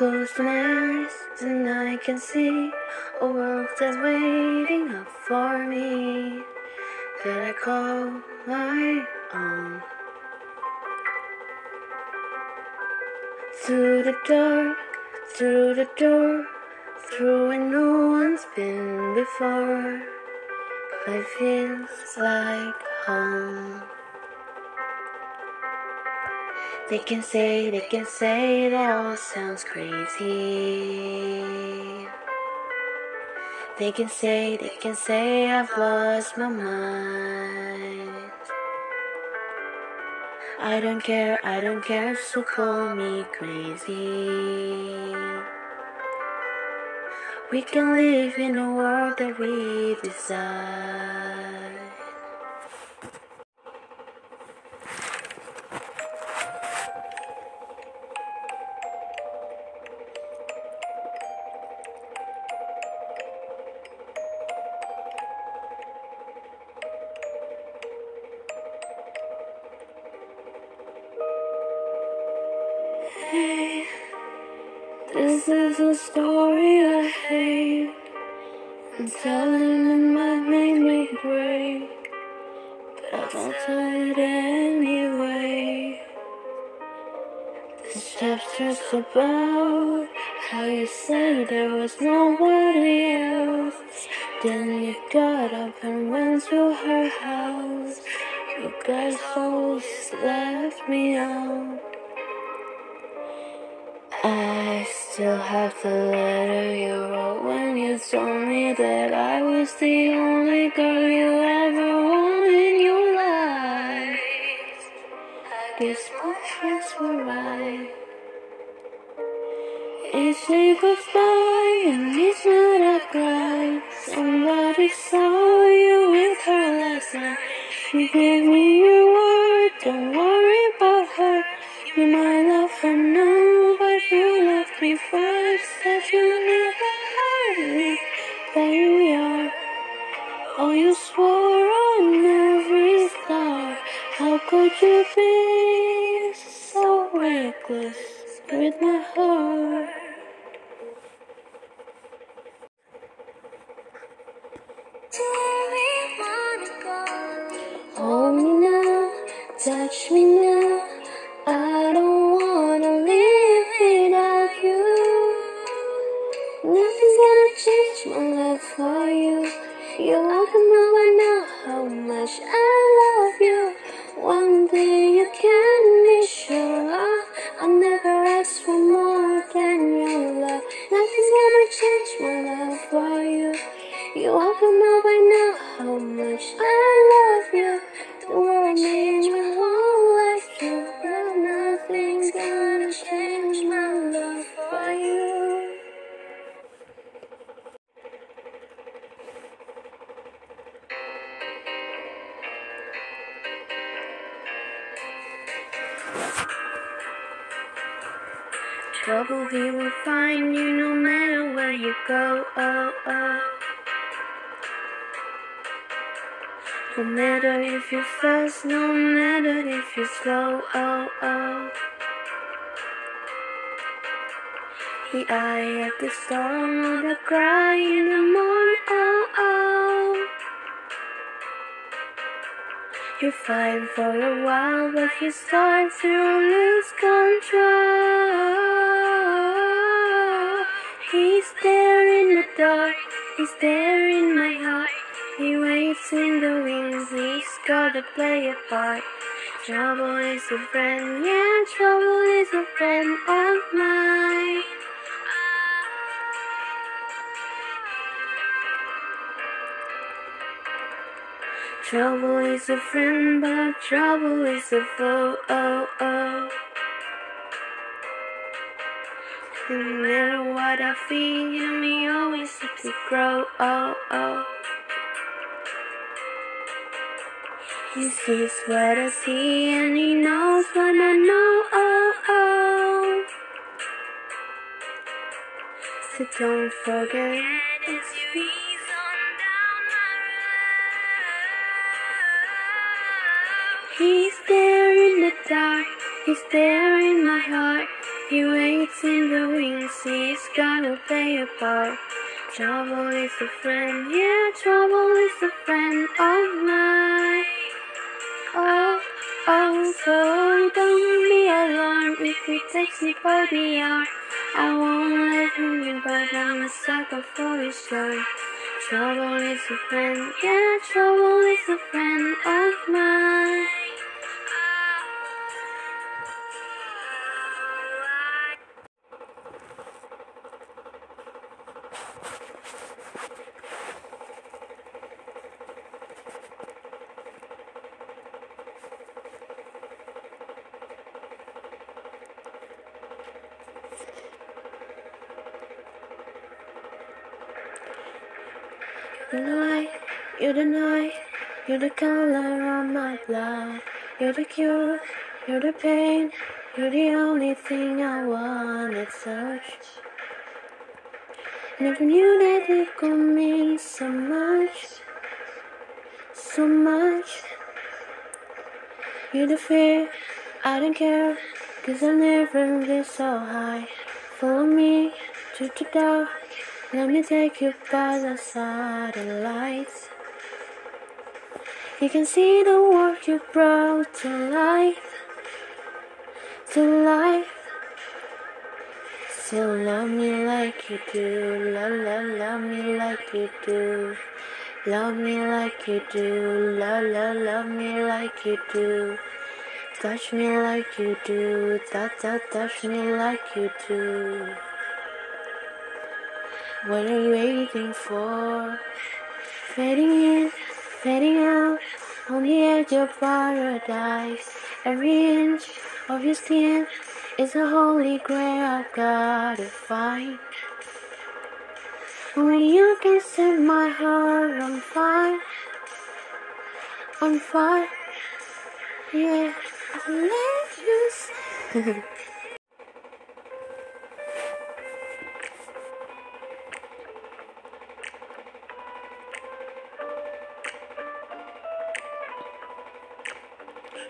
Close my eyes, and I can see a world that's waiting up for me that I call my own. Through the dark, through the door, through where no one's been before. Life feels like home. They can say, they can say it all sounds crazy. They can say, they can say I've lost my mind. I don't care, I don't care, so call me crazy. We can live in a world that we decide. Telling it might make me break. But i won't tell it anyway. This chapter's about how you said there was nobody else. Then you got up and went to her house. You guys always left me out. Still have the letter you wrote when you told me that I was the only girl you ever wanted in your life. I guess my friends were right. Each day goes by and each night I cry. Somebody saw you with her last night. She gave me your word, don't worry about her. You might with my heart? No matter if you're fast, no matter if you're slow. Oh, oh. The eye of the storm or the cry in the morning. Oh, oh. You're fine for a while, but you start to lose control. He's there in the dark, he's there in my heart. In the wings, he's gotta play a part. Trouble is a friend, yeah, trouble is a friend of mine. Trouble is a friend, but trouble is a foe. Oh, oh. No matter what I feel, me always seems to grow. Oh, oh. He sees what I see, and he knows what I know. Oh, oh. So don't forget. He's there in the dark, he's there in my heart. He waits in the wings, he's gotta play a part. Trouble is a friend, yeah, trouble is a friend of mine. Oh, so don't be alarmed if he takes me by the arm. I won't let him be, but I'm a sucker for his charm. Trouble is a friend, yeah, trouble is a friend of mine. You're the light, you're the night, you're the color of my blood. You're the cure, you're the pain, you're the only thing I wanted such. Never knew that it could mean so much, so much. You're the fear, I don't care, cause I've never been so high. Follow me to the dark. Let me take you by the satellites. You can see the work you brought to life, to life. So love me like you do, love, love, love me like you do. Love me like you do, love, love, love me like you do. Touch me like you do, touch, touch, touch me like you do. What are you waiting for? Fading in, fading out, on the edge of paradise. Every inch of your skin is a holy grail I've gotta find. Only you can set my heart on fire, on fire. Yeah, I'll let you.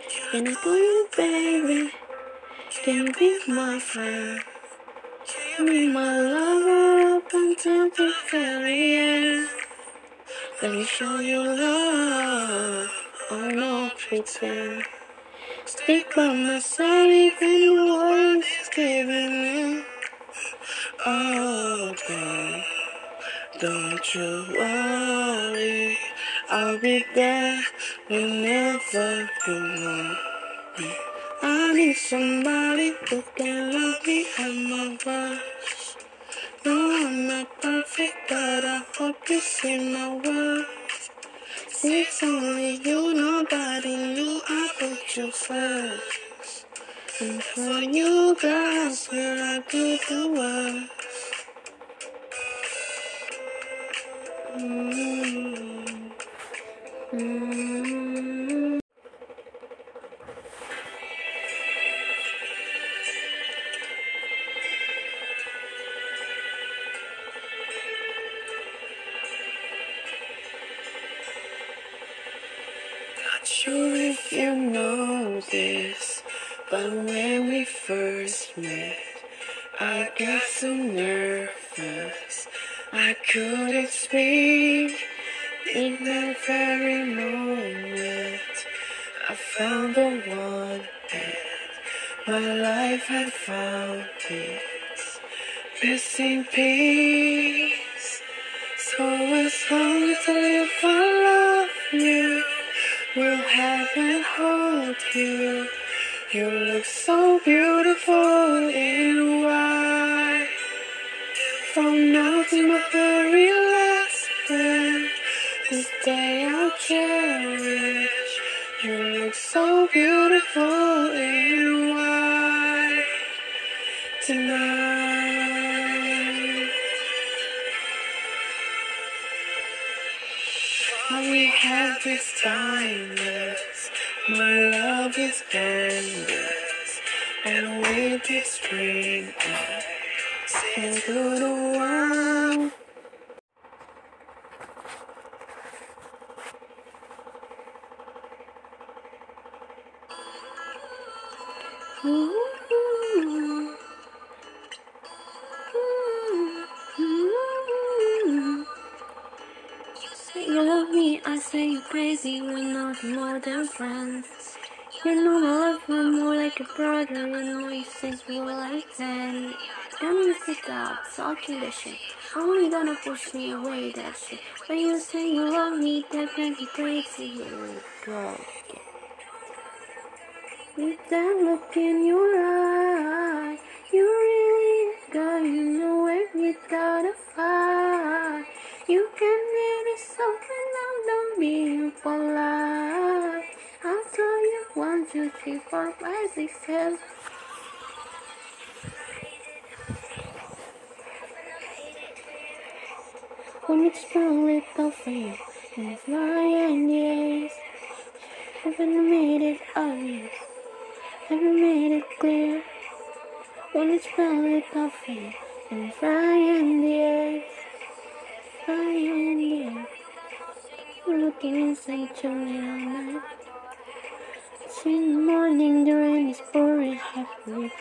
Can you do it, baby? Can you be my friend? Can you be my lover up until the very end? Let me show you love. Oh, no pretend. Stick by my side even the world is giving in. Oh, girl, don't you worry. I'll be there whenever you want me. I need somebody who can love me at my worst. No, I'm not perfect, but I hope you see my worth. It's only you, nobody knew I put you first. And for you, girl, I swear I do the worst. Mm. Not sure if you know this, but when we first met, I got so nervous I couldn't speak. In that very moment, I found the one that my life had found its missing piece. So as long as I live, I love you. Will have and hold you. You look so beautiful in white. From now to my very cherish. You look so beautiful in white tonight. All we have is timeless. My love is endless. And with this spring, I sing to the world. Crazy, we're not more than friends. You know my love, I'm more like a brother, you know you since we were like 10. Don't you sit up, talking the shit. Only gonna push me away, that shit. When you say you love me, that makes me crazy, you go. With that look in your eye, you really got you nowhere without a fight. You can it something now, don't be polite. I'll tell you one, two, three, four, five, six, seven. When it's strong, go for you. And it's lying days. Haven't made it obvious. Haven't made it clear. When it's strong, go for you. And it's lying days. Looking inside your. It's in the morning, the rain is pouring heavily.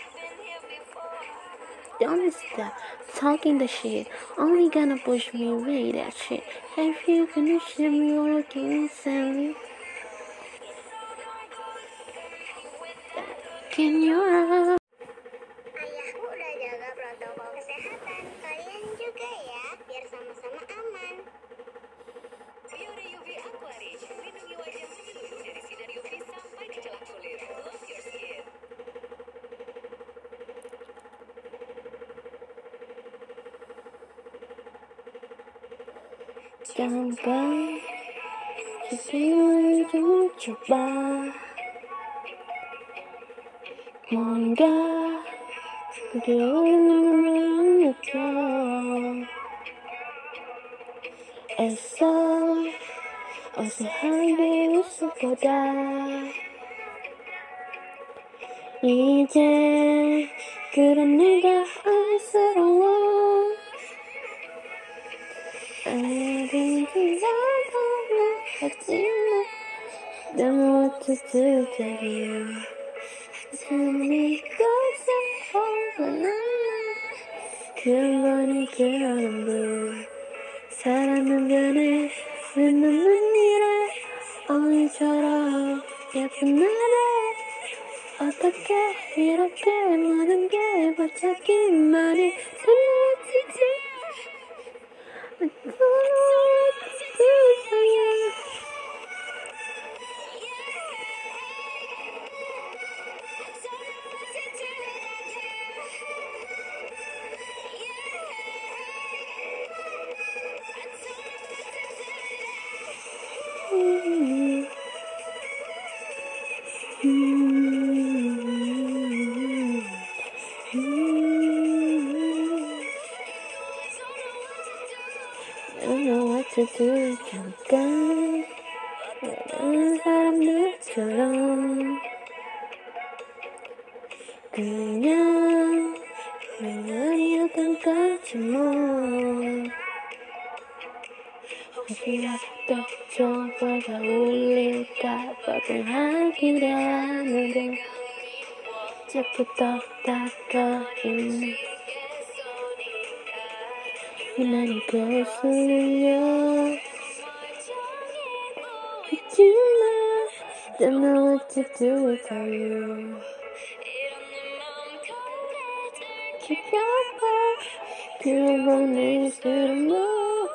Don't stop talking the shit. Only gonna push me away that shit. If you shit me looking insanely. Can you 잠깐 시간을 좀 줘봐 뭔가 그게 오는 느껴 애써 어색하게 웃을 거다 이제 그런 내가 안쓰러워 하지만 난 어떻게 되려 숨이 꺼져 나는 그런 거니 그런 분 사람은 변해 눈은 이래 어이처럼 예쁜 나를 어떻게 이렇게 모든 게 바짝기만 해 설레 지지 I don't know what to do 잠깐 다른 사람들처럼 그냥 아니었던 거지 뭐. 혹시라도 저거가 울릴까 걱정하기도 하는데 자꾸 떠다가있네 유난히 거슬려 tonight. Don't know what to do without you. Keep my knees get move.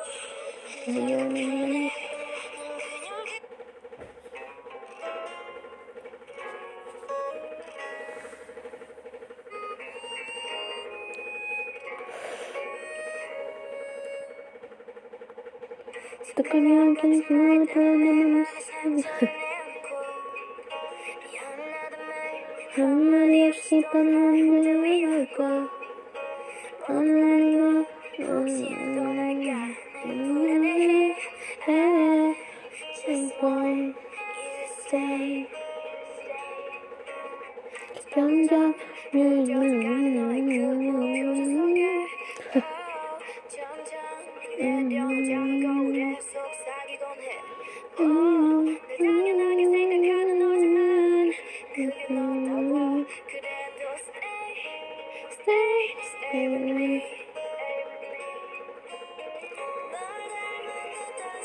On 頼んでみるか頼んだ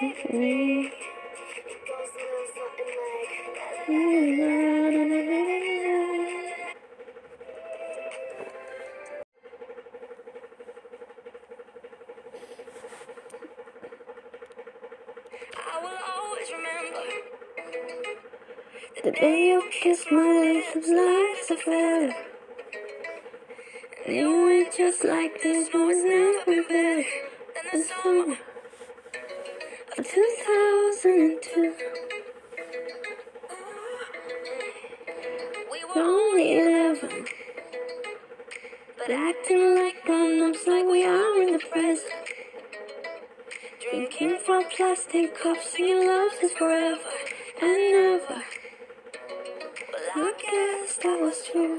The day you kissed my lips was life's affair. And you went just like this, but was never better than the summer 2002. we We're only 11, but acting like grown-ups like we are in the present. Drinking from plastic cups, singing love is forever and never. Well, I guess that was true.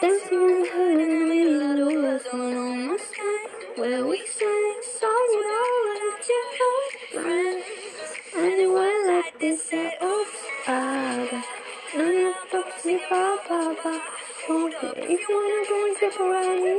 Dancing in the hood in the middle around,